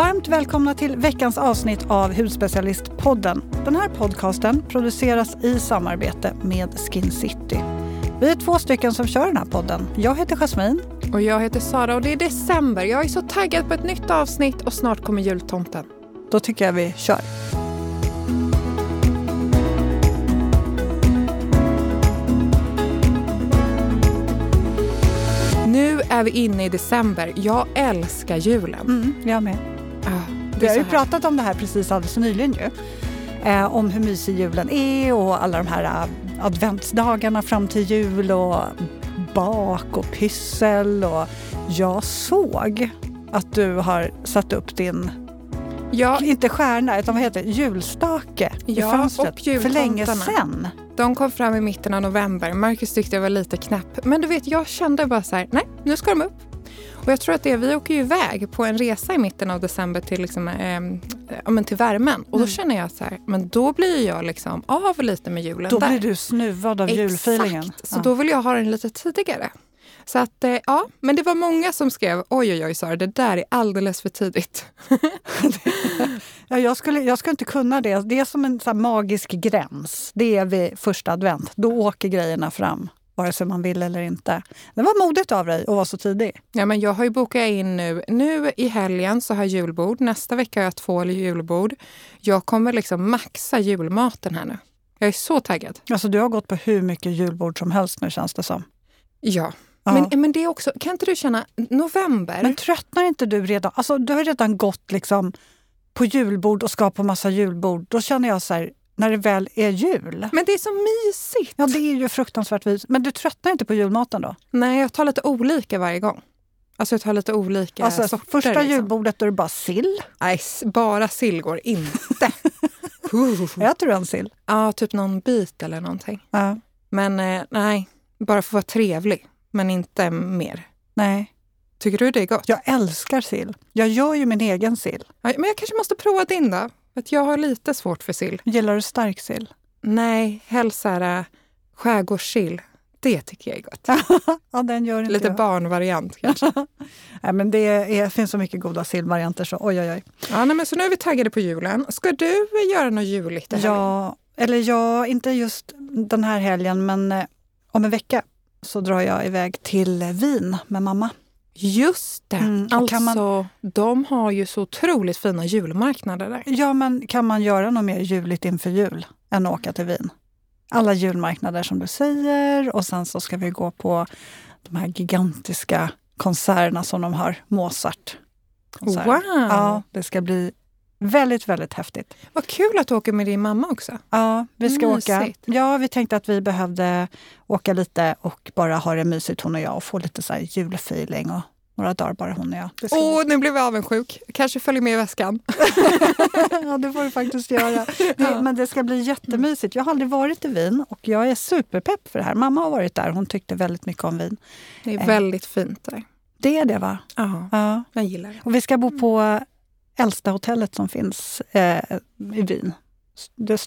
Varmt välkomna till veckans avsnitt av Hudspecialistpodden. Den här podcasten produceras i samarbete med Skin City. Vi är två stycken som kör den här podden. Jag heter Jasmine. Och jag heter Sara och det är december. Jag är så taggad på ett nytt avsnitt och snart kommer jultomten. Då tycker jag vi kör. Nu är vi inne i december. Jag älskar julen. Mm, jag med. Vi har ju pratat om det här precis alldeles nyligen ju. Eh, om hur mysig julen är och alla de här eh, adventsdagarna fram till jul och bak och pyssel. Och jag såg att du har satt upp din, Ja, inte stjärna, utan vad heter det, julstake i Ja, fönstret och för länge sedan. de kom fram i mitten av november. Marcus tyckte jag var lite knäpp. Men du vet, jag kände bara så här, nej, nu ska de upp. Och jag tror att det, vi åker ju iväg på en resa i mitten av december till, liksom, eh, ja, men till värmen. Och då Mm. känner jag så här, men då blir jag liksom av lite med julen Då där. blir du snuvad av julfeelingen. Exakt, så Ja. då vill jag ha den lite tidigare. Så att, eh, ja, men det var många som skrev, oj oj oj Sara, det där är alldeles för tidigt. Ja, jag, skulle, jag skulle inte kunna det. Det är som en så magisk gräns. Det är vid första advent. Då åker grejerna fram, vare sig man vill eller inte. Det var modigt av dig att vara så tidig. Ja, men jag har ju bokat in nu, nu i helgen så har jag julbord, nästa vecka har jag två julbord. Jag kommer liksom maxa julmaten här nu. Jag är så taggad. Alltså, du har gått på hur mycket julbord som helst nu känns det som. Ja, Ja. Men, men det är också, kan inte du känna, november, Men tröttnar inte du redan? Alltså, du har redan gått liksom på julbord och ska på massa julbord. Då känner jag så här, när det väl är jul. men det är så mysigt. Ja, det är ju fruktansvärt vis. Men du tröttnar inte på julmaten då? Nej, jag tar lite olika varje gång. Alltså jag tar lite olika Alltså, sorter. första liksom. julbordet då är det bara sill. Nej, bara sill går inte. Äter du en sill? Ja, typ någon bit eller någonting. Ja. Men eh, nej, bara för att vara trevlig. Men inte mer. Nej. Tycker du det är gott? Jag älskar sill. Jag gör ju min egen sill. Ja, men jag kanske måste prova din då. Att jag har lite svårt för sill. Gillar du stark sill? Nej, helst äh, skärgårdssill. Det tycker jag är gott. ja, den gör inte Lite jag. barnvariant kanske. Nej, men det är, finns så mycket goda sillvarianter så oj, oj, oj. Ja, nej, men så nu är vi taggade på julen. Ska du göra något juligt? Ja, eller ja, inte just den här helgen, men eh, om en vecka så drar jag iväg till Wien med mamma. Just det. Mm, alltså, man- de har ju så otroligt fina julmarknader där. Ja, men kan man göra något mer juligt inför jul än att åka till Wien? Alla julmarknader som du säger och sen så ska vi gå på de här gigantiska konserterna som de har, Mozart. konserter. Wow! Ja, det ska bli väldigt, väldigt häftigt. Vad kul att du åker med din mamma också. Ja, vi ska åka. Mysigt. Ja, vi tänkte att vi behövde åka lite och bara ha det mysigt hon och jag och få lite så här julfeeling och några dagar bara hon och jag. Åh, nu blev jag avundsjuk. Kanske följer med i väskan. ja, det får du faktiskt göra. Det, men det ska bli jättemysigt. Jag har aldrig varit i Wien och jag är superpepp för det här. Mamma har varit där. Hon tyckte väldigt mycket om Wien. Det är Eh. väldigt fint där. Det är det va? Ja, Ja. jag gillar det. Och vi ska bo på äldsta hotellet som finns eh, i Wien.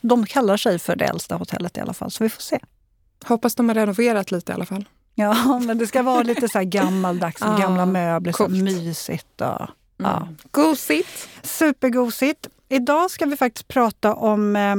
De kallar sig för det äldsta hotellet i alla fall, så vi får se. Hoppas de har renoverat lite i alla fall. Ja, men det ska vara lite så här gammaldags, Ah, gamla möbler, så mysigt. Och, ja. Gosigt. Supergosigt. Idag ska vi faktiskt prata om eh,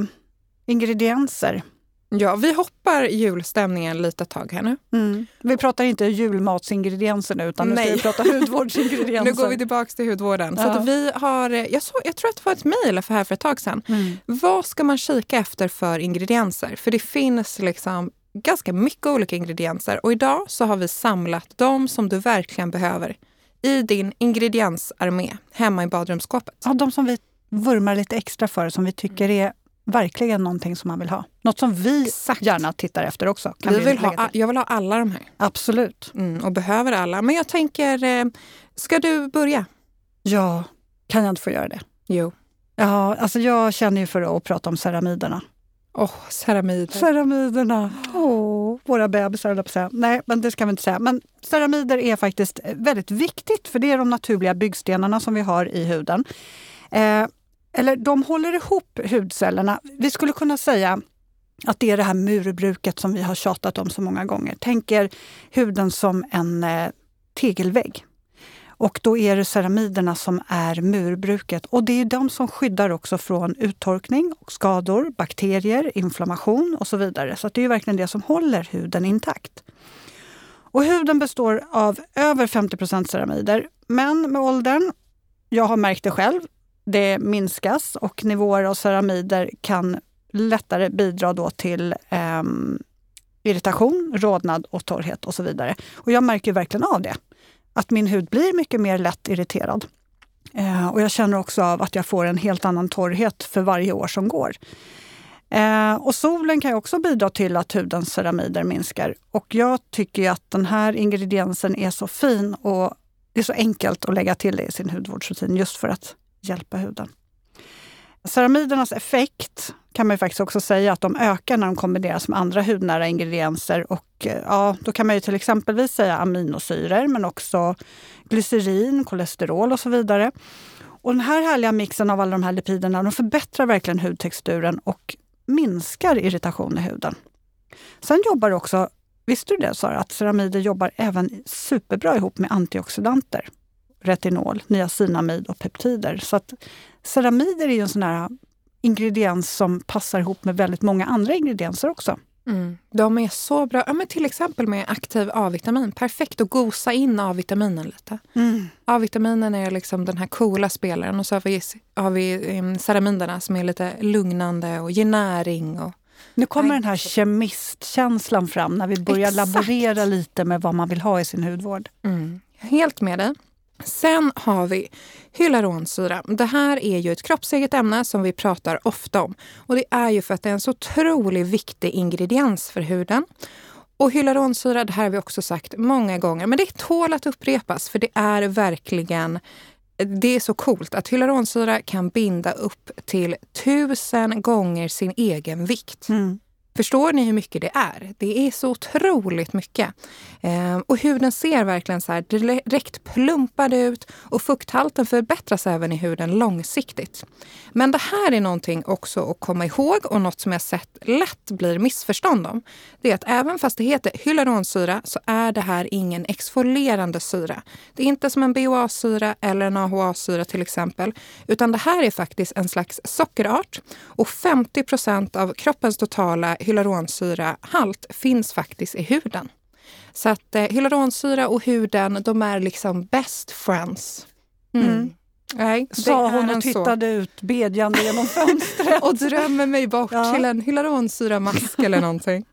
ingredienser. Ja, vi hoppar julstämningen lite tag här nu. Mm. Vi pratar inte julmatsingredienser nu, utan nu ska vi prata hudvårdsingredienser. Nu går vi tillbaka till hudvården. Så Ja. att vi har, jag, så, jag tror att det var ett mejl för här för ett tag sedan. Mm. Vad ska man kika efter för ingredienser? För det finns liksom ganska mycket olika ingredienser. Och idag så har vi samlat de som du verkligen behöver i din ingrediensarmé hemma i badrumsskåpet. Ja, de som vi vurmar lite extra för, som vi tycker är verkligen någonting som man vill ha. Något som vi Exakt. gärna tittar efter också. Vi vill ha, jag vill ha alla de här Absolut. mm, och behöver alla. Men jag tänker, eh, ska du börja? Ja, kan jag inte få göra det? Jo. Ja, alltså jag känner ju för att prata om ceramiderna. Åh, ceramider. Ceramiderna. Åh, våra bebisar. Nej, men det ska vi inte säga. Men ceramider är faktiskt väldigt viktigt för det är de naturliga byggstenarna som vi har i huden. Eh, eller de håller ihop hudcellerna. Vi skulle kunna säga att det är det här murbruket som vi har tjatat om så många gånger. Tänk er huden som en eh, tegelvägg. Och då är det ceramiderna som är murbruket. Och det är de som skyddar också från uttorkning, skador, bakterier, inflammation och så vidare. Så det är verkligen det som håller huden intakt. Och huden består av över 50% ceramider. Men med åldern, jag har märkt det själv, det minskas och nivåer av ceramider kan lättare bidra då till eh, irritation, rodnad och torrhet och så vidare. Och jag märker verkligen av det. Att min hud blir mycket mer lätt irriterad. Eh, och jag känner också av att jag får en helt annan torrhet för varje år som går. Eh, och solen kan också bidra till att hudens ceramider minskar. Och jag tycker att den här ingrediensen är så fin och det är så enkelt att lägga till det i sin hudvårdsrutin just för att hjälpa huden. Ceramidernas effekt kan man faktiskt också säga att de ökar när de kombineras med andra hudnära ingredienser. Och, eh, ja, då kan man ju till exempelvis säga aminosyror men också glycerin, kolesterol och så vidare. Och den här härliga mixen av alla de här lipiderna de förbättrar verkligen hudtexturen och minskar irritation i huden. Sen jobbar också, visste du det Sara, att ceramider jobbar även superbra ihop med antioxidanter. Retinol, niacinamid och peptider. Så att ceramider är ju en sån här ingrediens som passar ihop med väldigt många andra ingredienser också. Mm. De är så bra, ja, men till exempel med aktiv A-vitamin. Perfekt att gosa in A-vitaminen lite. Mm. A-vitaminen är liksom den här coola spelaren och så har vi, har vi um, ceramiderna som är lite lugnande och ger näring. Och, nu kommer den här kemistkänslan fram när vi börjar Exakt. laborera lite med vad man vill ha i sin hudvård. Mm. Helt med dig. Sen har vi hyaluronsyra. Det här är ju ett kroppseget ämne som vi pratar ofta om. Och det är ju för att det är en så otroligt viktig ingrediens för huden. Och hyaluronsyra, det här har vi också sagt många gånger, men det tål att upprepas för det är verkligen det är så coolt att hyaluronsyra kan binda upp till tusen gånger sin egen vikt. Mm. Förstår ni hur mycket det är? Det är så otroligt mycket. Eh, och huden ser verkligen så här direkt plumpad ut och fukthalten förbättras även i huden långsiktigt. Men det här är någonting också att komma ihåg och något som jag sett lätt blir missförstånd om. Det är att även fast det heter hyaluronsyra så är det här ingen exfolierande syra. Det är inte som en BHA-syra eller en AHA-syra till exempel, utan det här är faktiskt en slags sockerart och 50 procent av kroppens totala hyaluronsyrahalt finns faktiskt i huden. Så att eh, hyaluronsyra och huden, de är liksom best friends. Mm. Mm. Nej, Sa hon och tittade så. ut bedjande genom fönstret. och drömmer mig bort ja. till en hyaluronsyramask eller någonting.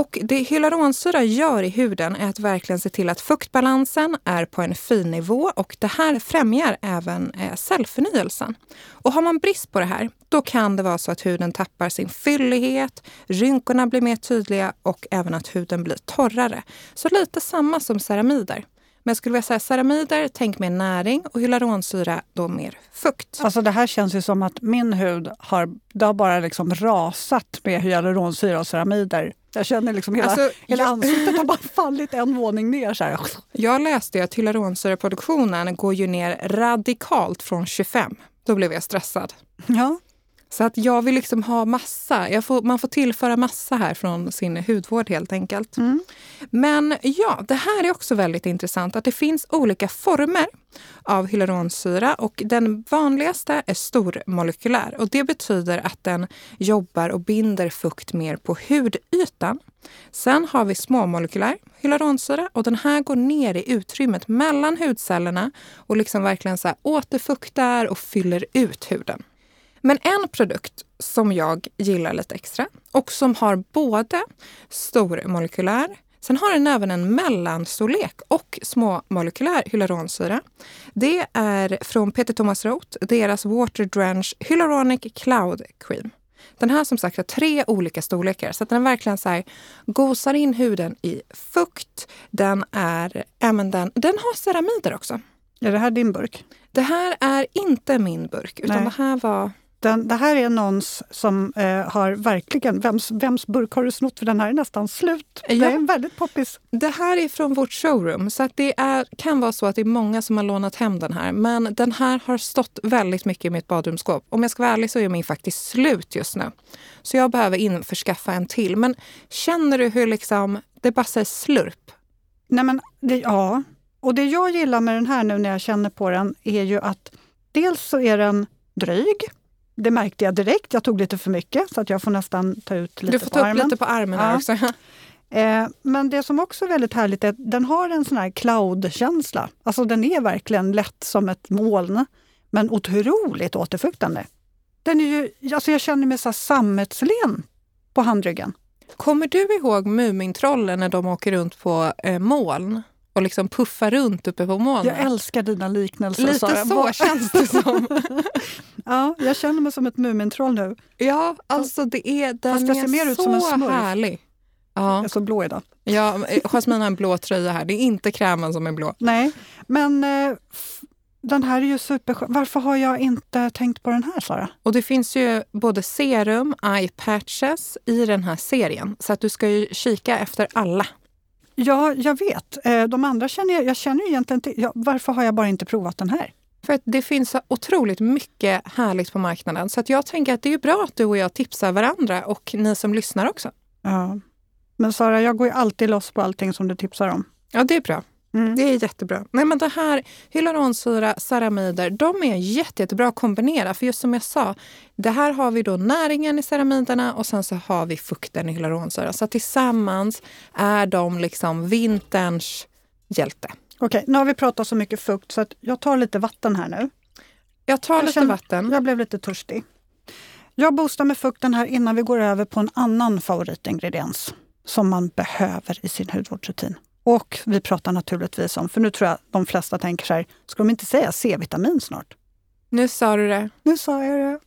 Och det hyaluronsyra gör i huden är att verkligen se till att fuktbalansen är på en fin nivå och det här främjar även eh, cellförnyelsen. Och har man brist på det här, då kan det vara så att huden tappar sin fyllighet, rynkorna blir mer tydliga och även att huden blir torrare. Så lite samma som ceramider. Men jag skulle vilja säga ceramider, tänk mer näring och hyaluronsyra, då mer fukt. Alltså det här känns ju som att min hud har, det har bara liksom rasat med hyaluronsyra och ceramider. Jag känner liksom hela, alltså, hela jag, ansiktet har bara fallit en våning ner. Så här. Jag läste att hyaluronsyraproduktionen går ju ner radikalt från 25. Då blev jag stressad. Ja. Så att jag vill liksom ha massa. Får, man får tillföra massa här från sin hudvård helt enkelt. Mm. Men ja, det här är också väldigt intressant att det finns olika former av hyaluronsyra och den vanligaste är stormolekylär och det betyder att den jobbar och binder fukt mer på hudytan. Sen har vi småmolekylär hyaluronsyra och den här går ner i utrymmet mellan hudcellerna och liksom verkligen så återfuktar och fyller ut huden. Men en produkt som jag gillar lite extra och som har både stormolekylär, sen har den även en mellanstorlek och småmolekylär hyaluronsyra. Det är från Peter Thomas Roth, deras Water Drench Hyaluronic Cloud Cream. Den här som sagt har tre olika storlekar så att den verkligen så här, gosar in huden i fukt. Den, är, även den, den har ceramider också. Är det här din burk? Det här är inte min burk utan Nej. det här var den, det här är någons som eh, har verkligen, vems, vems burk har du snott? För den här är nästan slut. Ja. Det är väldigt poppis. Det här är från vårt showroom så det är, kan vara så att det är många som har lånat hem den här. Men den här har stått väldigt mycket i mitt badrumsskåp. Om jag ska vara ärlig så är min faktiskt slut just nu. Så jag behöver införskaffa en till. Men känner du hur liksom, det bara säger slurp? Nej men, det, ja. och det jag gillar med den här nu när jag känner på den är ju att dels så är den dryg. Det märkte jag direkt. Jag tog lite för mycket så att jag får nästan ta ut lite Du får på ta upp armen. lite på armen Ja. också. Eh, men det som också är väldigt härligt är att den har en sån här cloud-känsla. Alltså den är verkligen lätt som ett moln, men otroligt återfuktande. Den är ju, alltså jag känner mig så sammetslen på handryggen. Kommer du ihåg Mumintrollen när de åker runt på eh, moln och liksom puffar runt uppe på molnen? Jag älskar dina liknelser Lite Sara. så känns det som. Ja, jag känner mig som ett Mumintroll nu. Ja, alltså det är, den Fast jag ser mer ut som en smurf. härlig. Jag Ja, är så blå idag. ja, Jasmine har en blå tröja här. Det är inte krämen som är blå. Nej, men eh, den här är ju superskön. Varför har jag inte tänkt på den här Sara? Och det finns ju både serum, eye patches i den här serien. Så att du ska ju kika efter alla. Ja, jag vet. Eh, De andra känner jag, jag känner egentligen till. Ja, varför har jag bara inte provat den här? För att det finns otroligt mycket härligt på marknaden. Så att jag tänker att det är bra att du och jag tipsar varandra och ni som lyssnar också. Ja. Men Sara, jag går ju alltid loss på allting som du tipsar om. Ja, det är bra. Mm. Det är jättebra. Nej, men det här hyaluronsyra, ceramider, de är jätte, jättebra att kombinera. För just som jag sa, det här har vi då näringen i ceramiderna och sen så har vi fukten i hyaluronsyra. Så tillsammans är de liksom vinterns hjälte. Okej, nu har vi pratat så mycket fukt så att jag tar lite vatten här nu. Jag tar Jag lite känner- vatten. Jag blev lite törstig. Jag boostar med fukten här innan vi går över på en annan favoritingrediens som man behöver i sin hudvårdsrutin. Och vi pratar naturligtvis om, för nu tror jag de flesta tänker så här, ska de inte säga C-vitamin snart? Nu sa du det. Nu sa jag det.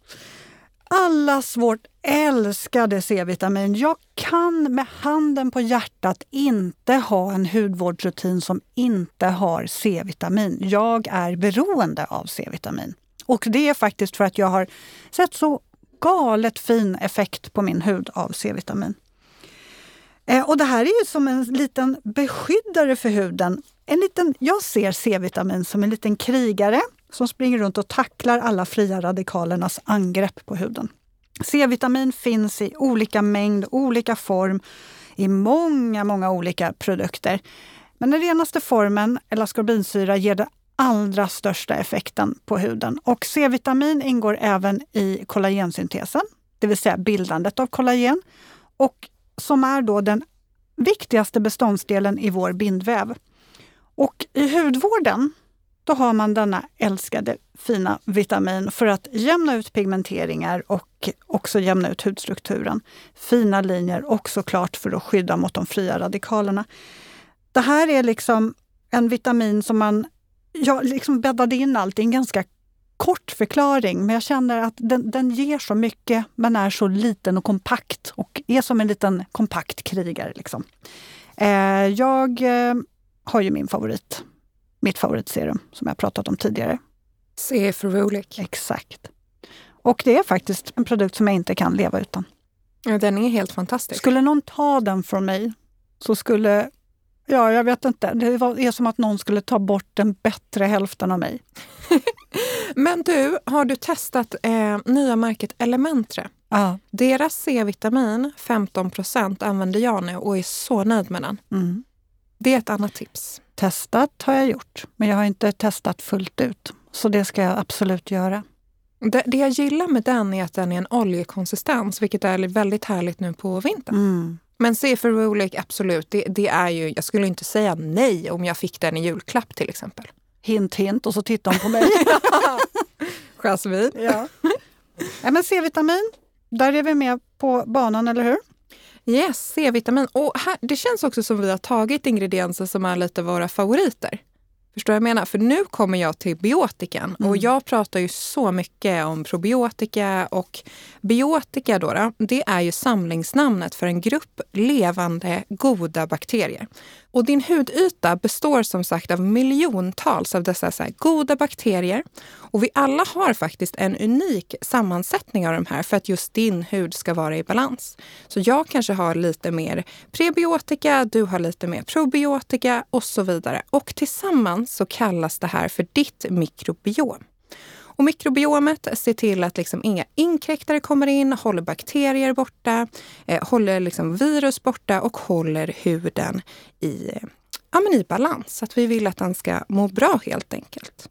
Allas vårt älskade C-vitamin. Jag kan med handen på hjärtat inte ha en hudvårdsrutin som inte har C-vitamin. Jag är beroende av C-vitamin. Och det är faktiskt för att jag har sett så galet fin effekt på min hud av C-vitamin. Eh, och det här är ju som en liten beskyddare för huden. En liten, jag ser C-vitamin som en liten krigare som springer runt och tacklar alla fria radikalernas angrepp på huden. C-vitamin finns i olika mängd, olika form, i många, många olika produkter. Men den renaste formen, elaskorbinsyra, ger den allra största effekten på huden. Och C-vitamin ingår även i kollagensyntesen, det vill säga bildandet av kollagen. Och som är då den viktigaste beståndsdelen i vår bindväv. Och i hudvården då har man denna älskade fina vitamin för att jämna ut pigmenteringar och också jämna ut hudstrukturen. Fina linjer och såklart för att skydda mot de fria radikalerna. Det här är liksom en vitamin som man jag liksom bäddade in allting ganska kort förklaring, men jag känner att den, den ger så mycket men är så liten och kompakt och är som en liten kompakt krigare. Liksom. Eh, jag eh, har ju min favorit, mitt favoritserum som jag pratat om tidigare. C för Rolic. Exakt. Och det är faktiskt en produkt som jag inte kan leva utan. Ja, den är helt fantastisk. Skulle någon ta den från mig så skulle, ja jag vet inte, det är som att någon skulle ta bort den bättre hälften av mig. Men du, har du testat eh, nya märket Elementre? Ja. Deras C-vitamin, 15% använder jag nu och är så nöjd med den. Mm. Det är ett annat tips. Testat har jag gjort, men jag har inte testat fullt ut. Så det ska jag absolut göra. Det, det jag gillar med den är att den är en oljekonsistens, vilket är väldigt härligt nu på vintern. Mm. Men C för Rolic, absolut, det, det är ju, jag skulle inte säga nej om jag fick den i julklapp till exempel. Hint, hint, och så tittar hon på mig. Jasmin. ja. ja, men C-vitamin, där är vi med på banan, eller hur? Yes, C-vitamin. Och här, det känns också som vi har tagit ingredienser som är lite våra favoriter. Förstår vad jag menar? För nu kommer jag till biotikan och jag pratar ju så mycket om probiotika och biotika då, då, det är ju samlingsnamnet för en grupp levande goda bakterier. Och din hudyta består som sagt av miljontals av dessa så här goda bakterier. Och vi alla har faktiskt en unik sammansättning av de här för att just din hud ska vara i balans. Så jag kanske har lite mer prebiotika, du har lite mer probiotika och så vidare. Och tillsammans så kallas det här för ditt mikrobiom. Och mikrobiomet ser till att liksom inga inkräktare kommer in, håller bakterier borta, eh, håller liksom virus borta och håller huden i, eh, ja, men i balans. Att vi vill att den ska må bra helt enkelt.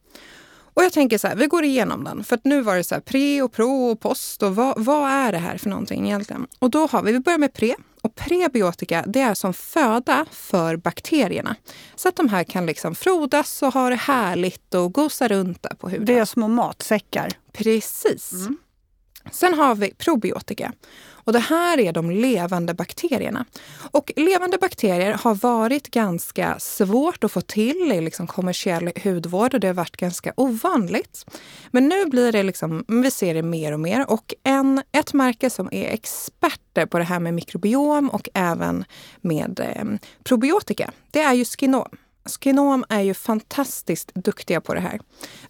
Och jag tänker så här, vi går igenom den. För att nu var det så här, pre och pro och post och vad, vad är det här för någonting egentligen? Och då har vi, vi börjar med pre. Och prebiotika det är som föda för bakterierna. Så att de här kan liksom frodas och ha det härligt och gosa runt där på huden. Det är små matsäckar. Precis. Mm. Sen har vi probiotika. Och det här är de levande bakterierna. Och levande bakterier har varit ganska svårt att få till i liksom kommersiell hudvård och det har varit ganska ovanligt. Men nu blir det liksom, vi ser det mer och mer och en, ett märke som är experter på det här med mikrobiom och även med eh, probiotika, det är ju Skinom. Skinom är ju fantastiskt duktiga på det här.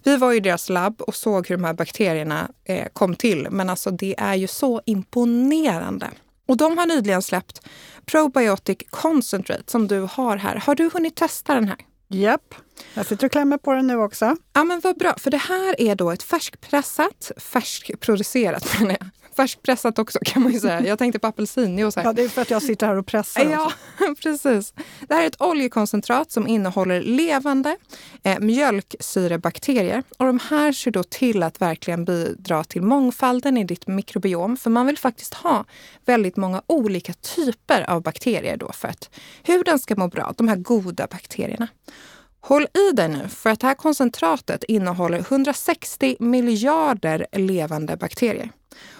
Vi var i deras labb och såg hur de här bakterierna eh, kom till. Men alltså det är ju så imponerande. Och de har nyligen släppt Probiotic Concentrate som du har här. Har du hunnit testa den här? Japp, jag sitter och klämmer på den nu också. Ja men vad bra, för det här är då ett färskpressat, färskproducerat menar jag, färskpressat också kan man ju säga. Jag tänkte på apelsinjuice Ja, det är för att jag sitter här och pressar. Ja, precis. Det här är ett oljekoncentrat som innehåller levande eh, mjölksyrebakterier. Och de här ser då till att verkligen bidra till mångfalden i ditt mikrobiom. För man vill faktiskt ha väldigt många olika typer av bakterier då för att huden ska må bra, de här goda bakterierna. Håll i dig nu, för att det här koncentratet innehåller 160 miljarder levande bakterier.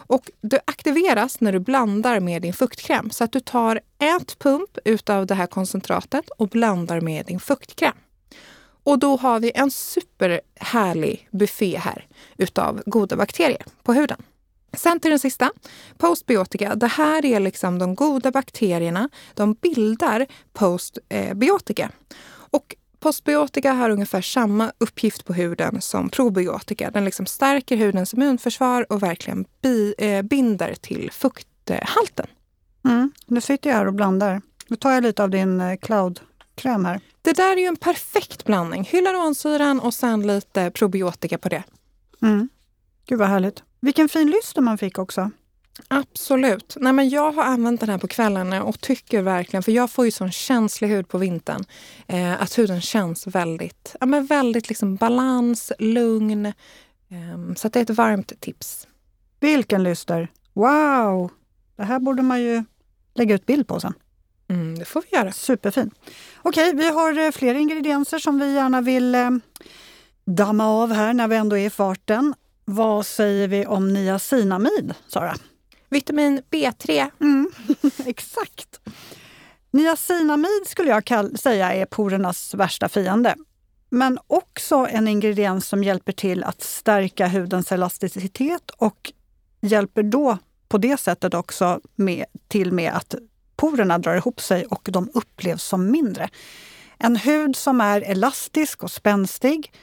Och det aktiveras när du blandar med din fuktkräm. Så att du tar ett pump utav det här koncentratet och blandar med din fuktkräm. Och då har vi en superhärlig buffé här utav goda bakterier på huden. Sen till den sista, postbiotika. Det här är liksom de goda bakterierna. De bildar postbiotika. Och Postbiotika har ungefär samma uppgift på huden som probiotika. Den liksom stärker hudens immunförsvar och verkligen bi, eh, binder till fukthalten. Mm. Nu sitter jag här och blandar. Nu tar jag lite av din eh, cloud-kräm här. Det där är ju en perfekt blandning. Hyaluronsyran och sen lite probiotika på det. Mm. Gud vad härligt. Vilken fin lyster man fick också. Absolut. Nej, men jag har använt den här på kvällarna och tycker verkligen, för jag får ju sån känslig hud på vintern, eh, att huden känns väldigt, ja, men väldigt liksom balans, lugn. Eh, så det är ett varmt tips. Vilken lyster! Wow! Det här borde man ju lägga ut bild på sen. Mm, det får vi göra. Superfin. Okej, vi har eh, fler ingredienser som vi gärna vill eh, damma av här när vi ändå är i farten. Vad säger vi om niacinamid, Sara? Vitamin B3. Mm, exakt. Niacinamid skulle jag säga är porernas värsta fiende. Men också en ingrediens som hjälper till att stärka hudens elasticitet och hjälper då på det sättet också med, till med att porerna drar ihop sig och de upplevs som mindre. En hud som är elastisk och spänstig,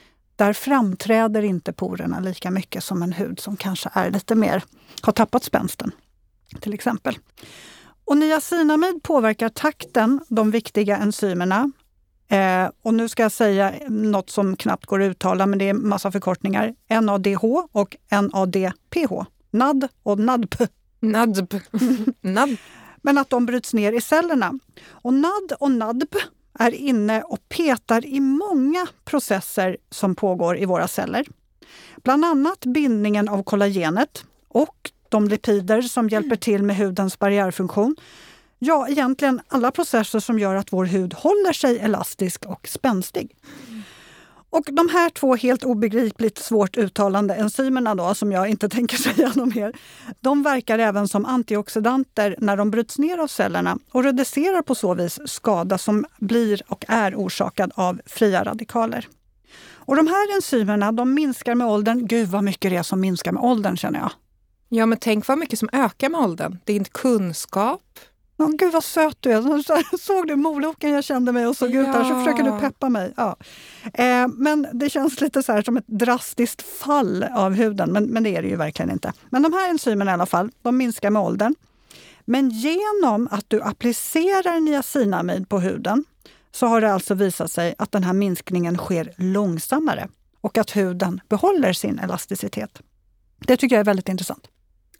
där framträder inte porerna lika mycket som en hud som kanske är lite mer, har tappat spänsten till exempel. Och niacinamid påverkar takten, de viktiga enzymerna. Eh, och nu ska jag säga något som knappt går att uttala, men det är massa förkortningar. NADH och NADPH. NAD och NADP. NADP. NAD. Men att de bryts ner i cellerna. Och NAD och NADP är inne och petar i många processer som pågår i våra celler. Bland annat bindningen av kollagenet och de lipider som hjälper till med hudens barriärfunktion. Ja, egentligen alla processer som gör att vår hud håller sig elastisk och spänstig. Och de här två helt obegripligt svårt uttalande enzymerna då, som jag inte tänker säga något mer, de verkar även som antioxidanter när de bryts ner av cellerna och reducerar på så vis skada som blir och är orsakad av fria radikaler. Och de här enzymerna de minskar med åldern. Gud vad mycket det är som minskar med åldern känner jag. Ja, men tänk vad mycket som ökar med åldern. Din kunskap. Oh, Gud vad söt du är! Såg du moloken jag kände mig och såg ja. ut där så försöker du peppa mig. Ja. Eh, men det känns lite så som ett drastiskt fall av huden, men, men det är det ju verkligen inte. Men de här enzymerna i alla fall, de minskar med åldern. Men genom att du applicerar niacinamid på huden så har det alltså visat sig att den här minskningen sker långsammare och att huden behåller sin elasticitet. Det tycker jag är väldigt intressant.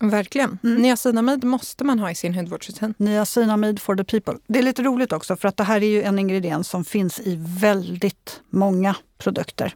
Verkligen. Mm. Niacinamid måste man ha i sin hudvårdsrutin. Niacinamid for the people. Det är lite roligt också för att det här är ju en ingrediens som finns i väldigt många produkter.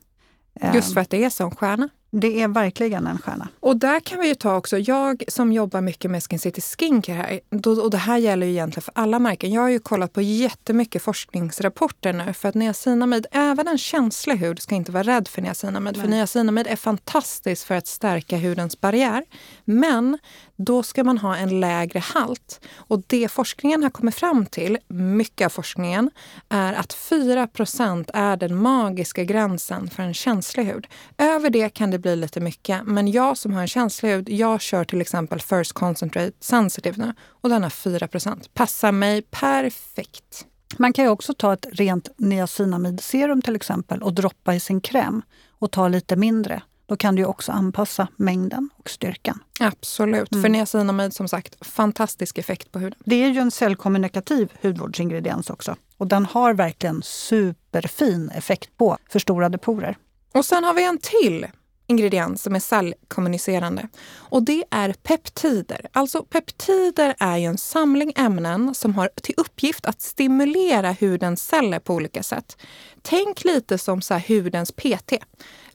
Just för att det är sån stjärna. Det är verkligen en stjärna. Och där kan vi ju ta också, jag som jobbar mycket med Skin City Skincare här, då, och det här gäller ju egentligen för alla märken. Jag har ju kollat på jättemycket forskningsrapporter nu för att niacinamid, även en känslig hud ska inte vara rädd för niacinamid. För Nej. niacinamid är fantastiskt för att stärka hudens barriär. Men då ska man ha en lägre halt. Och det forskningen har kommit fram till, mycket av forskningen, är att 4% är den magiska gränsen för en känslig hud. Över det kan det bli lite mycket, men jag som har en känslig hud, jag kör till exempel First Concentrate Sensitive nu och den har 4% Passar mig perfekt. Man kan ju också ta ett rent niacinamidserum till exempel och droppa i sin kräm och ta lite mindre. Då kan du också anpassa mängden och styrkan. Absolut. För niacinamid, som sagt, fantastisk effekt på huden. Det är ju en cellkommunikativ hudvårdsingrediens också. Och den har verkligen superfin effekt på förstorade porer. Och sen har vi en till ingrediens som är cellkommunicerande. Och det är peptider. Alltså peptider är ju en samling ämnen som har till uppgift att stimulera hudens celler på olika sätt. Tänk lite som så hudens PT.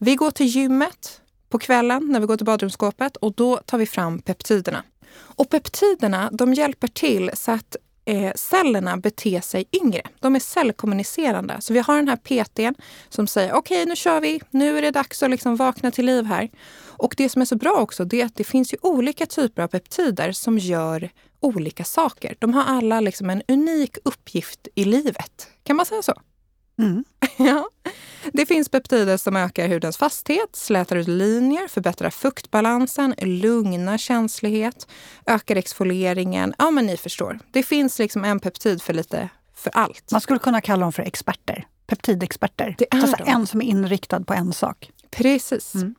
Vi går till gymmet på kvällen när vi går till badrumsskåpet och då tar vi fram peptiderna. Och peptiderna de hjälper till så att eh, cellerna beter sig yngre. De är cellkommunicerande. Så vi har den här PTn som säger okej, nu kör vi. Nu är det dags att liksom vakna till liv här. Och det som är så bra också, det är att det finns ju olika typer av peptider som gör olika saker. De har alla liksom en unik uppgift i livet. Kan man säga så? Mm. Ja. Det finns peptider som ökar hudens fasthet, slätar ut linjer, förbättrar fuktbalansen, lugnar känslighet, ökar exfolieringen. Ja, men ni förstår. Det finns liksom en peptid för lite för allt. Man skulle kunna kalla dem för experter. Peptidexperter. Det är alltså de. en som är inriktad på en sak. Precis. Mm.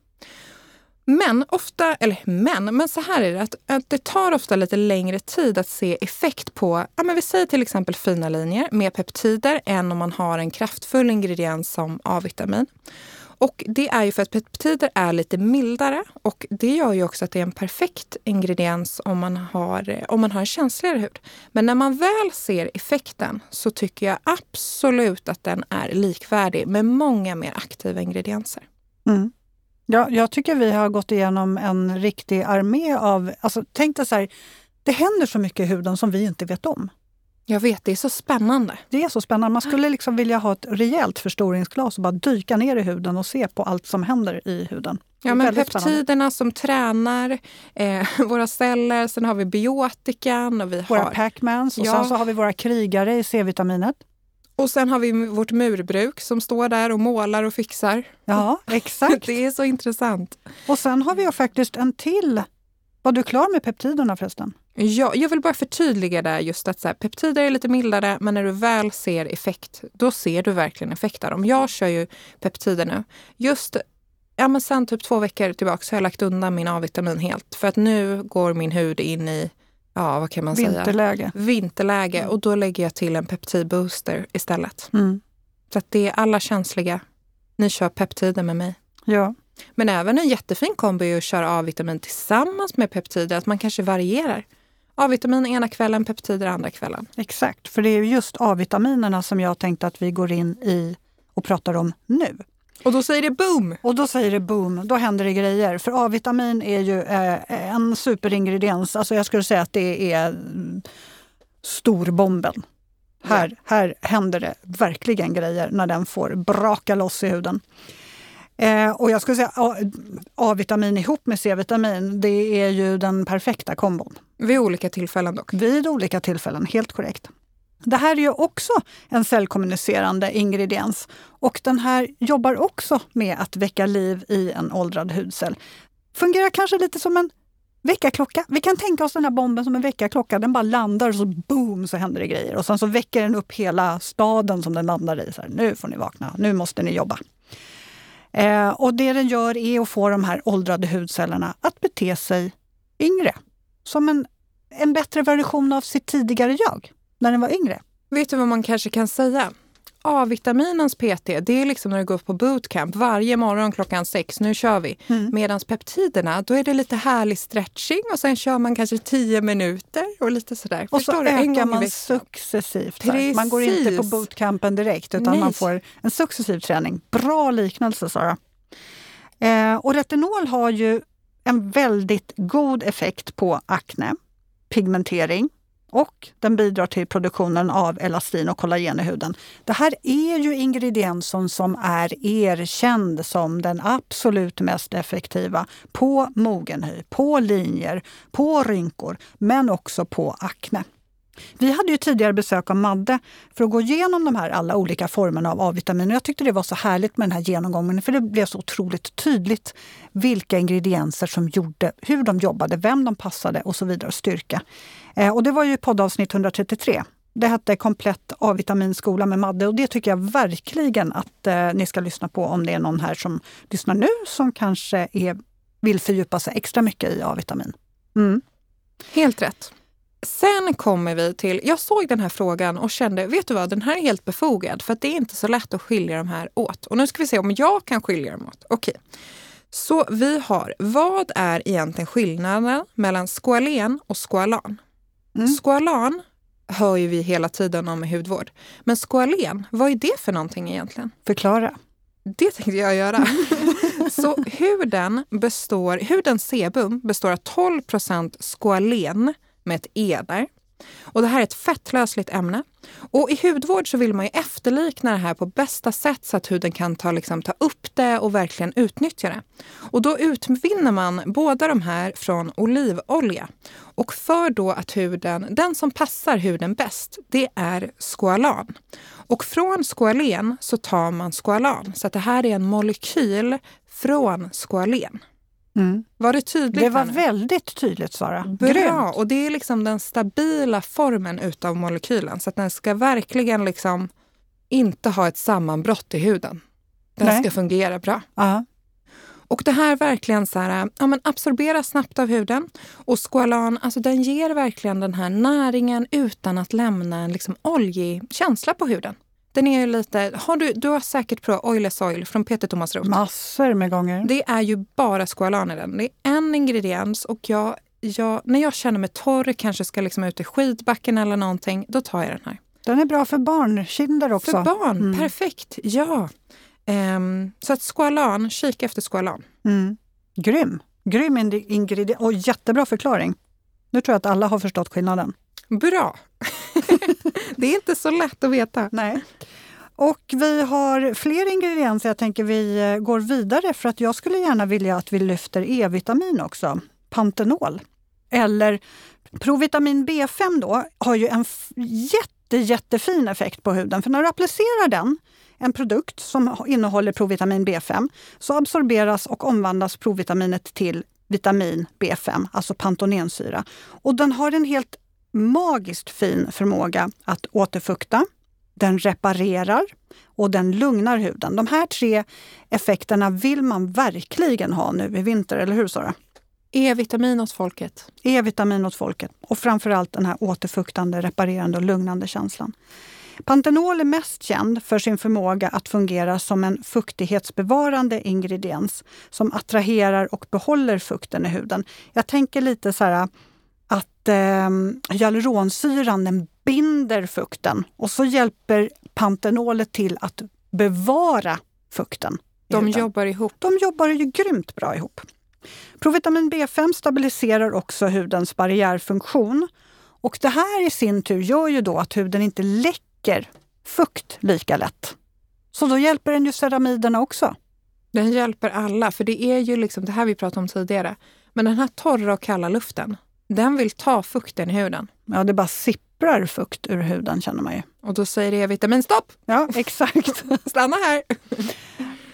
Men ofta, eller men, men så här är det att, att det tar ofta lite längre tid att se effekt på, ja men vi säger till exempel fina linjer med peptider än om man har en kraftfull ingrediens som A-vitamin. Och det är ju för att peptider är lite mildare och det gör ju också att det är en perfekt ingrediens om man har, om man har en känsligare hud. Men när man väl ser effekten så tycker jag absolut att den är likvärdig med många mer aktiva ingredienser. Mm. Ja, jag tycker vi har gått igenom en riktig armé av... Alltså, tänk dig så här, det händer så mycket i huden som vi inte vet om. Jag vet, det är så spännande. Det är så spännande. Man skulle liksom vilja ha ett rejält förstoringsglas och bara dyka ner i huden och se på allt som händer i huden. Ja, men spännande. peptiderna som tränar eh, våra celler. Sen har vi biotikan och vi Våra har... Pacmans och Ja. sen så har vi våra krigare i C-vitaminet. Och sen har vi vårt murbruk som står där och målar och fixar. Ja, exakt. Det är så intressant. Och sen har vi ju faktiskt en till. Var du klar med peptiderna förresten? Ja, jag vill bara förtydliga där just att så här, peptider är lite mildare, men när du väl ser effekt, då ser du verkligen effekt av dem. Jag kör ju peptider nu. Just ja, men sen typ två veckor tillbaka så har jag lagt undan min A-vitamin helt. För att nu går min hud in i, ja vad kan man säga? Vinterläge. vinterläge och då lägger jag till en peptidbooster istället. Mm. Så att det är alla känsliga. Ni kör peptider med mig. Ja. Men även en jättefin kombo är att köra A-vitamin tillsammans med peptider, att man kanske varierar. A-vitamin ena kvällen, peptider andra kvällen. Exakt, för det är just A-vitaminerna som jag tänkte att vi går in i och pratar om nu. Och då säger det boom! Och då säger det boom, då händer det grejer. För A-vitamin är ju eh, en superingrediens. Alltså jag skulle säga att det är mm, storbomben. Här, här händer det verkligen grejer när den får braka loss i huden. Eh, och jag skulle säga A-vitamin ihop med C-vitamin, det är ju den perfekta kombon. Vid olika tillfällen dock. Vid olika tillfällen, helt korrekt. Det här är ju också en cellkommunicerande ingrediens och den här jobbar också med att väcka liv i en åldrad hudcell. Fungerar kanske lite som en väckarklocka. Vi kan tänka oss den här bomben som en väckarklocka. Den bara landar och så boom så händer det grejer. Och sen så väcker den upp hela staden som den landar i. Så här, nu får ni vakna, nu måste ni jobba. Eh, och det den gör är att få de här åldrade hudcellerna att bete sig yngre. Som en, en bättre version av sitt tidigare jag, när den var yngre. Vet du vad man kanske kan säga? A-vitaminens PT, det är liksom när du går på bootcamp varje morgon klockan sex, nu kör vi. Mm. Medan peptiderna, då är det lite härlig stretching och sen kör man kanske tio minuter och lite sådär. Och Förstår så ökar man successivt. Man går inte på bootcampen direkt utan Nej. man får en successiv träning. Bra liknelse Sara. Eh, och retinol har ju en väldigt god effekt på akne, pigmentering, och den bidrar till produktionen av elastin och kollagen i huden. Det här är ju ingrediensen som är erkänd som den absolut mest effektiva på mogen hy, på linjer, på rynkor, men också på akne. Vi hade ju tidigare besök av Madde för att gå igenom de här alla olika formerna av A-vitamin. Jag tyckte det var så härligt med den här genomgången för det blev så otroligt tydligt vilka ingredienser som gjorde, hur de jobbade, vem de passade och så vidare, styrka. Eh, och det var ju poddavsnitt 133. Det hette Komplett A-vitaminskola med Madde och det tycker jag verkligen att eh, ni ska lyssna på om det är någon här som lyssnar nu som kanske är, vill fördjupa sig extra mycket i A-vitamin. Mm. Helt rätt. Sen kommer vi till, jag såg den här frågan och kände, vet du vad, den här är helt befogad för att det är inte så lätt att skilja de här åt. Och nu ska vi se om jag kan skilja dem åt. Okej. Så vi har, vad är egentligen skillnaden mellan squalen och squalan? Mm. Squalan hör ju vi hela tiden om i hudvård. Men squalen, vad är det för någonting egentligen? Förklara. Det tänkte jag göra. så huden består, hudens sebum består av 12% squalen med ett E där. Och det här är ett fettlösligt ämne. Och i hudvård så vill man ju efterlikna det här på bästa sätt så att huden kan ta, liksom, ta upp det och verkligen utnyttja det. Och då utvinner man båda de här från olivolja. Och för då att huden, den som passar huden bäst, det är skoalan. Och från skoalen så tar man skoalan. Så att det här är en molekyl från skoalen. Mm. Var det tydligt? Det var Anna? väldigt tydligt Sara. Bra, Grymt. och det är liksom den stabila formen utav molekylen. Så att den ska verkligen liksom inte ha ett sammanbrott i huden. Den Nej. ska fungera bra. Uh-huh. Och det här verkligen så här, ja, men absorberas snabbt av huden. Och squalan, alltså den ger verkligen den här näringen utan att lämna en liksom oljig känsla på huden. Den är ju lite, har du, du har säkert provat Oilless Oil från Peter Thomas Roth. Massor med gånger. Det är ju bara squalan i den. Det är en ingrediens och jag, jag, när jag känner mig torr, kanske ska liksom ut i skidbacken eller någonting, då tar jag den här. Den är bra för barnkinder också. För barn, mm. perfekt. Ja. Um, så att squalan, kika efter squalan. Mm. Grym! Grym ingrediens och jättebra förklaring. Nu tror jag att alla har förstått skillnaden. Bra! det är inte så lätt att veta. Nej. Och vi har fler ingredienser. Jag tänker vi eh, går vidare för att jag skulle gärna vilja att vi lyfter E-vitamin också. Pantenol. Eller Provitamin B5 då har ju en jätte, jättefin effekt på huden. För när du applicerar den, en produkt som innehåller provitamin B5, så absorberas och omvandlas provitaminet till vitamin B5, alltså pantonensyra. Och den har en helt magiskt fin förmåga att återfukta, den reparerar och den lugnar huden. De här tre effekterna vill man verkligen ha nu i vinter, eller hur Sara? E-vitamin åt folket. E-vitamin åt folket och framförallt den här återfuktande, reparerande och lugnande känslan. Pantenol är mest känd för sin förmåga att fungera som en fuktighetsbevarande ingrediens som attraherar och behåller fukten i huden. Jag tänker lite så här eh, hyaluronsyran den binder fukten och så hjälper pantenolet till att bevara fukten. De huden. jobbar ihop. De jobbar ju grymt bra ihop. Provitamin B5 stabiliserar också hudens barriärfunktion. Och det här i sin tur gör ju då att huden inte läcker fukt lika lätt. Så då hjälper den ju ceramiderna också. Den hjälper alla, för det är ju liksom det här vi pratade om tidigare. Men den här torra och kalla luften, den vill ta fukten i huden. Ja, det bara sipprar fukt ur huden känner man ju. Och då säger det vitamin stopp! Ja, exakt. Stanna här!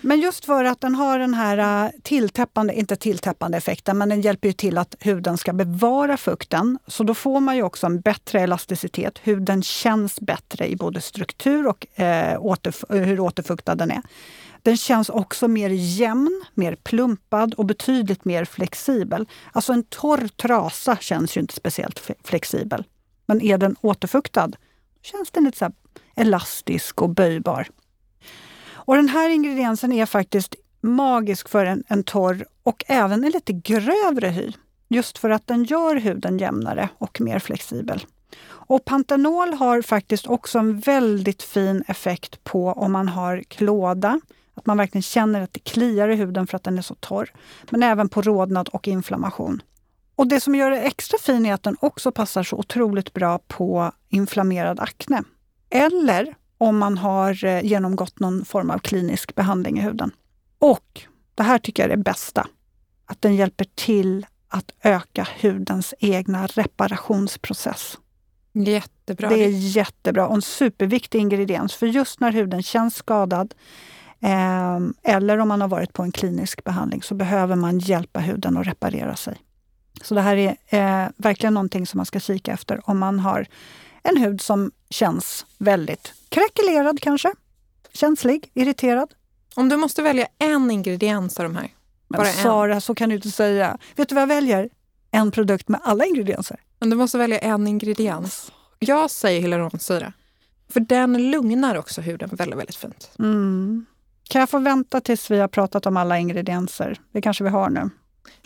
Men just för att den har den här äh, tilltäppande, inte tilltäppande effekten, men den hjälper ju till att huden ska bevara fukten. Så då får man ju också en bättre elasticitet. Huden känns bättre i både struktur och eh, återf hur återfuktad den är. Den känns också mer jämn, mer plumpad och betydligt mer flexibel. Alltså en torr trasa känns ju inte speciellt flexibel. Men är den återfuktad känns den lite så elastisk och böjbar. Och den här ingrediensen är faktiskt magisk för en, en torr och även en lite grövre hy. Just för att den gör huden jämnare och mer flexibel. Och Pantenol har faktiskt också en väldigt fin effekt på om man har klåda, att man verkligen känner att det kliar i huden för att den är så torr. Men även på rodnad och inflammation. Och det som gör det extra fin är att den också passar så otroligt bra på inflammerad akne. Eller om man har eh, genomgått någon form av klinisk behandling i huden. Och det här tycker jag är det bästa, att den hjälper till att öka hudens egna reparationsprocess. Jättebra. Det är jättebra och en superviktig ingrediens för just när huden känns skadad eller om man har varit på en klinisk behandling så behöver man hjälpa huden att reparera sig. Så det här är eh, verkligen någonting som man ska kika efter om man har en hud som känns väldigt krackelerad kanske. Känslig, irriterad. Om du måste välja en ingrediens av de här. Men Sara, en. så kan du inte säga. Vet du vad jag väljer? En produkt med alla ingredienser. Men du måste välja en ingrediens. Jag säger hyaluronsyra. För den lugnar också huden väldigt, väldigt fint. Mm. Kan jag få vänta tills vi har pratat om alla ingredienser? Det kanske vi har nu.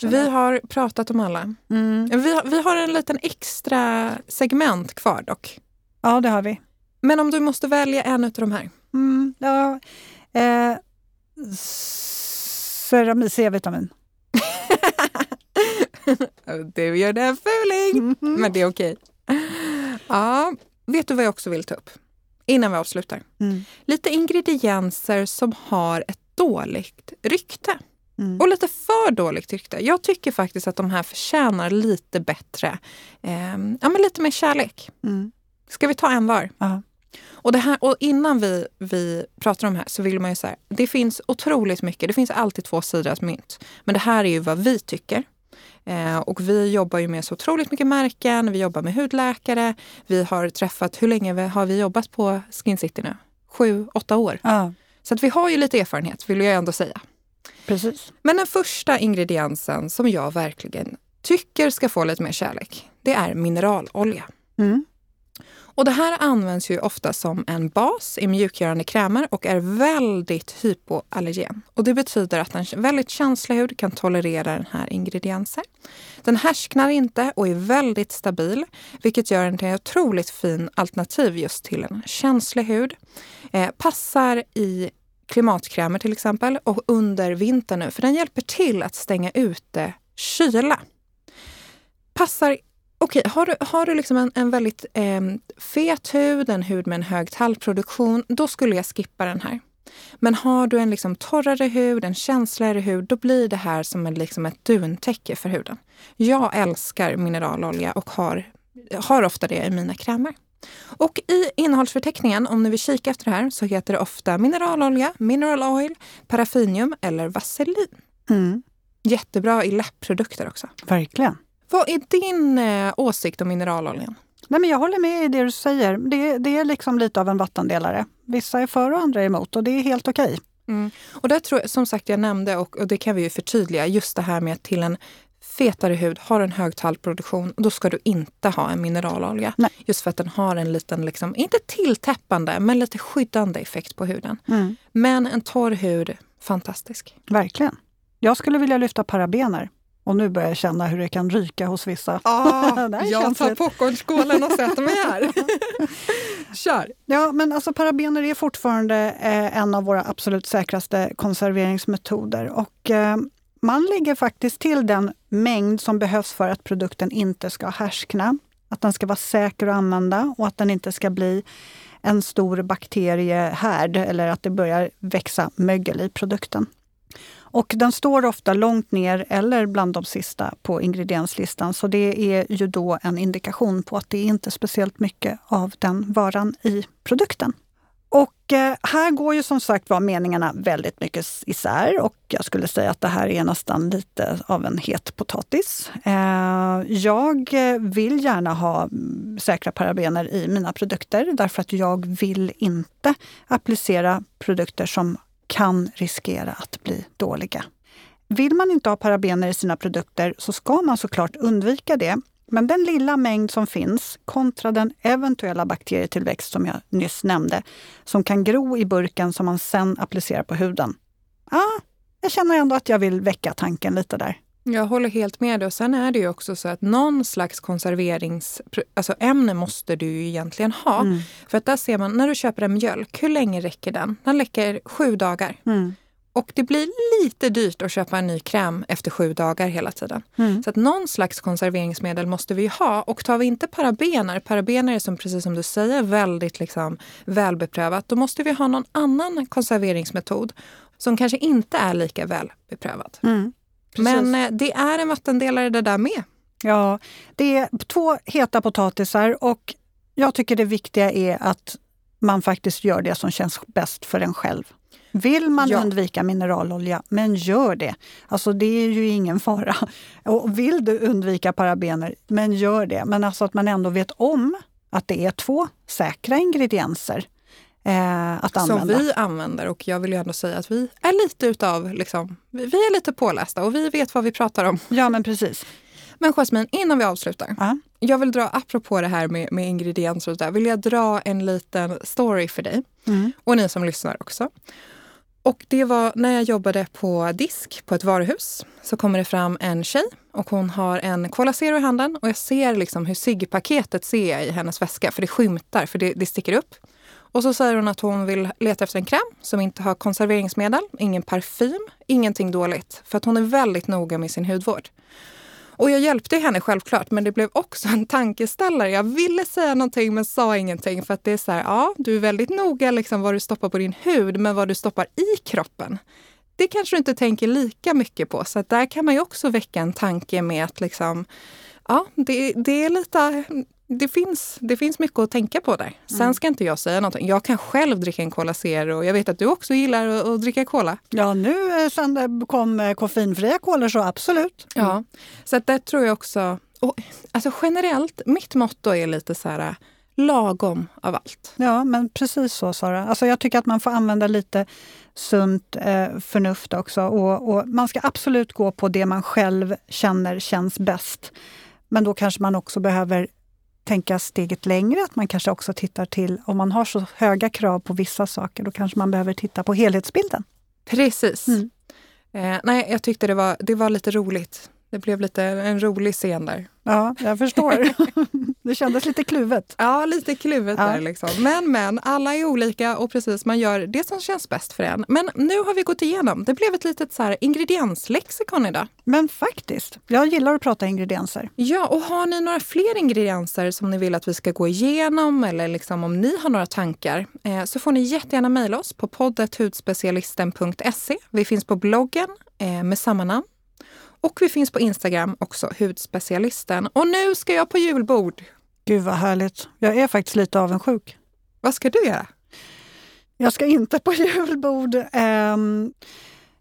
Vi har pratat om alla. Mm. Vi, har, vi har en liten extra segment kvar dock. Ja, det har vi. Men om du måste välja en av de här? Mm, ja, eh, Ceramis C-vitamin. du gör det fuling, mm -hmm. men det är okej. Ja, vet du vad jag också vill ta upp? Innan vi avslutar. Mm. Lite ingredienser som har ett dåligt rykte. Mm. Och lite för dåligt rykte. Jag tycker faktiskt att de här förtjänar lite bättre, eh, ja men lite mer kärlek. Mm. Ska vi ta en var? Ja. Och, det här, och innan vi, vi pratar om det här så vill man ju säga, det finns otroligt mycket, det finns alltid två sidor av mynt. Men det här är ju vad vi tycker. Eh, och vi jobbar ju med så otroligt mycket märken, vi jobbar med hudläkare, vi har träffat, hur länge har vi jobbat på Skin City nu? Sju, åtta år. Ja. Så att vi har ju lite erfarenhet, vill jag ändå säga. Precis. Men den första ingrediensen som jag verkligen tycker ska få lite mer kärlek, det är mineralolja. Mm. Och det här används ju ofta som en bas i mjukgörande krämer och är väldigt hypoallergen. Och det betyder att en väldigt känslig hud kan tolerera den här ingrediensen. Den härsknar inte och är väldigt stabil, vilket gör den till ett otroligt fin alternativ just till en känslig hud. Eh, passar i klimatkrämer till exempel och under vintern nu, för den hjälper till att stänga ute kyla. Passar Okej, har du, har du liksom en, en väldigt eh, fet hud, en hud med en hög tallproduktion, då skulle jag skippa den här. Men har du en liksom torrare hud, en känsligare hud, då blir det här som en, liksom ett duntäcke för huden. Jag älskar mineralolja och har, har ofta det i mina krämer. Och i innehållsförteckningen, om ni vill kika efter det här, så heter det ofta mineralolja, mineral oil, paraffinium eller vaselin. Mm. Jättebra i läppprodukter också. Verkligen. Vad är din eh, åsikt om mineraloljan? Nej, men jag håller med i det du säger. Det, det, är liksom lite av en vattendelare. Vissa är för och andra är emot och det är helt okej. Okay. Mm. Och där tror jag, som sagt, jag nämnde och, och, det kan vi ju förtydliga, just det här med att till en fetare hud, har en hög tallproduktion, då ska du inte ha en mineralolja. Nej. Just för att den har en liten, liksom, inte tilltäppande, men lite skyddande effekt på huden. Mm. Men en torr hud, fantastisk. Verkligen. Jag skulle vilja lyfta parabener. Och nu börjar jag känna hur det kan ryka hos vissa. Ah, jag tar popcornskålen och sätter mig här. Kör! Ja, men alltså parabener är fortfarande eh, en av våra absolut säkraste konserveringsmetoder. Och, eh, man lägger faktiskt till den mängd som behövs för att produkten inte ska härskna. Att den ska vara säker att använda och att den inte ska bli en stor bakteriehärd eller att det börjar växa mögel i produkten. Och den står ofta långt ner eller bland de sista på ingredienslistan. Så det är ju då en indikation på att det inte är speciellt mycket av den varan i produkten. Och eh, här går ju som sagt var meningarna väldigt mycket isär och jag skulle säga att det här är nästan lite av en het potatis. Eh, jag eh, vill gärna ha mm, säkra parabener i mina produkter därför att jag vill inte applicera produkter som kan riskera att bli dåliga. Vill man inte ha parabener i sina produkter så ska man såklart undvika det. Men den lilla mängd som finns kontra den eventuella bakterietillväxt som jag nyss nämnde, som kan gro i burken som man sen applicerar på huden. Ah, jag känner ändå att jag vill väcka tanken lite där. Jag håller helt med dig. Och sen är det ju också så att någon slags konserveringsämne alltså måste du ju egentligen ha. Mm. För att där ser man, när du köper en mjölk, hur länge räcker den? Den räcker sju dagar. Mm. Och det blir lite dyrt att köpa en ny kräm efter sju dagar hela tiden. Mm. Så att någon slags konserveringsmedel måste vi ha. Och tar vi inte parabener, parabener är som, precis som du säger väldigt liksom välbeprövat, då måste vi ha någon annan konserveringsmetod som kanske inte är lika välbeprövad. Mm. Men eh, det är en vattendelare det där med. Ja, det är två heta potatisar och jag tycker det viktiga är att man faktiskt gör det som känns bäst för en själv. Vill man ja. undvika mineralolja, men gör det. Alltså det är ju ingen fara. Och vill du undvika parabener, men gör det. Men alltså att man ändå vet om att det är två säkra ingredienser eh, att använda. Som vi använder och jag vill ju ändå säga att vi är lite utav, liksom, vi är lite pålästa och vi vet vad vi pratar om. Ja men precis. Men Jasmine, innan vi avslutar. Ja. Jag vill dra, apropå det här med, med ingredienser och där, vill jag dra en liten story för dig. Mm. Och ni som lyssnar också. Och det var när jag jobbade på disk på ett varuhus. Så kommer det fram en tjej och hon har en Cola Zero i handen och jag ser liksom hur ciggpaketet ser jag i hennes väska för det skymtar, för det, det sticker upp. Och så säger hon att hon vill leta efter en kräm som inte har konserveringsmedel, ingen parfym, ingenting dåligt. För att hon är väldigt noga med sin hudvård. Och jag hjälpte henne självklart, men det blev också en tankeställare. Jag ville säga någonting men sa ingenting för att det är så här, ja, du är väldigt noga liksom vad du stoppar på din hud, men vad du stoppar i kroppen, det kanske du inte tänker lika mycket på. Så där kan man ju också väcka en tanke med att liksom, ja, det, det är lite det finns, det finns mycket att tänka på där. Sen mm. ska inte jag säga någonting. Jag kan själv dricka en Cola Zero. Jag vet att du också gillar att, att dricka cola. Ja, nu eh, sen det kom eh, koffeinfria kolor så absolut. Mm. Ja, så att det tror jag också. Och, alltså generellt, mitt motto är lite så här lagom av allt. Ja, men precis så Sara. Alltså jag tycker att man får använda lite sunt eh, förnuft också. Och, och, man ska absolut gå på det man själv känner känns bäst. Men då kanske man också behöver tänka steget längre, att man kanske också tittar till, om man har så höga krav på vissa saker, då kanske man behöver titta på helhetsbilden. Precis. Mm. Eh, nej, jag tyckte det var, det var lite roligt. Det blev lite en rolig scen där. Ja, jag förstår. det kändes lite kluvet. Ja, lite kluvet ja. där liksom. Men, men, alla är olika och precis, man gör det som känns bäst för en. Men nu har vi gått igenom. Det blev ett litet så här ingredienslexikon idag. Men faktiskt, jag gillar att prata ingredienser. Ja, och har ni några fler ingredienser som ni vill att vi ska gå igenom eller liksom om ni har några tankar eh, så får ni jättegärna mejla oss på poddet.hudspecialisten.se. Vi finns på bloggen eh, med samma namn och vi finns på Instagram också, hudspecialisten. Och nu ska jag på julbord. Gud vad härligt. Jag är faktiskt lite avundsjuk. Vad ska du göra? Jag ska inte på julbord. Um,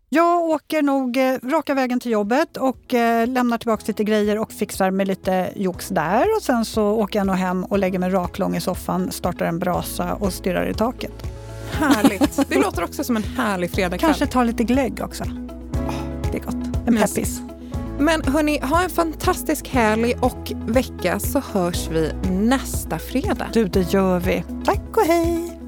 jag åker nog eh, raka vägen till jobbet och eh, lämnar tillbaka lite grejer och fixar med lite jox där. Och sen så åker jag nog hem och lägger mig raklång i soffan, startar en brasa och stirrar i taket. Härligt! Det låter också som en härlig fredagkväll. Kanske ta lite glögg också. det är gott. En peppis. Men hörni, ha en fantastisk helg och vecka så hörs vi nästa fredag. Du, det gör vi. Tack och hej!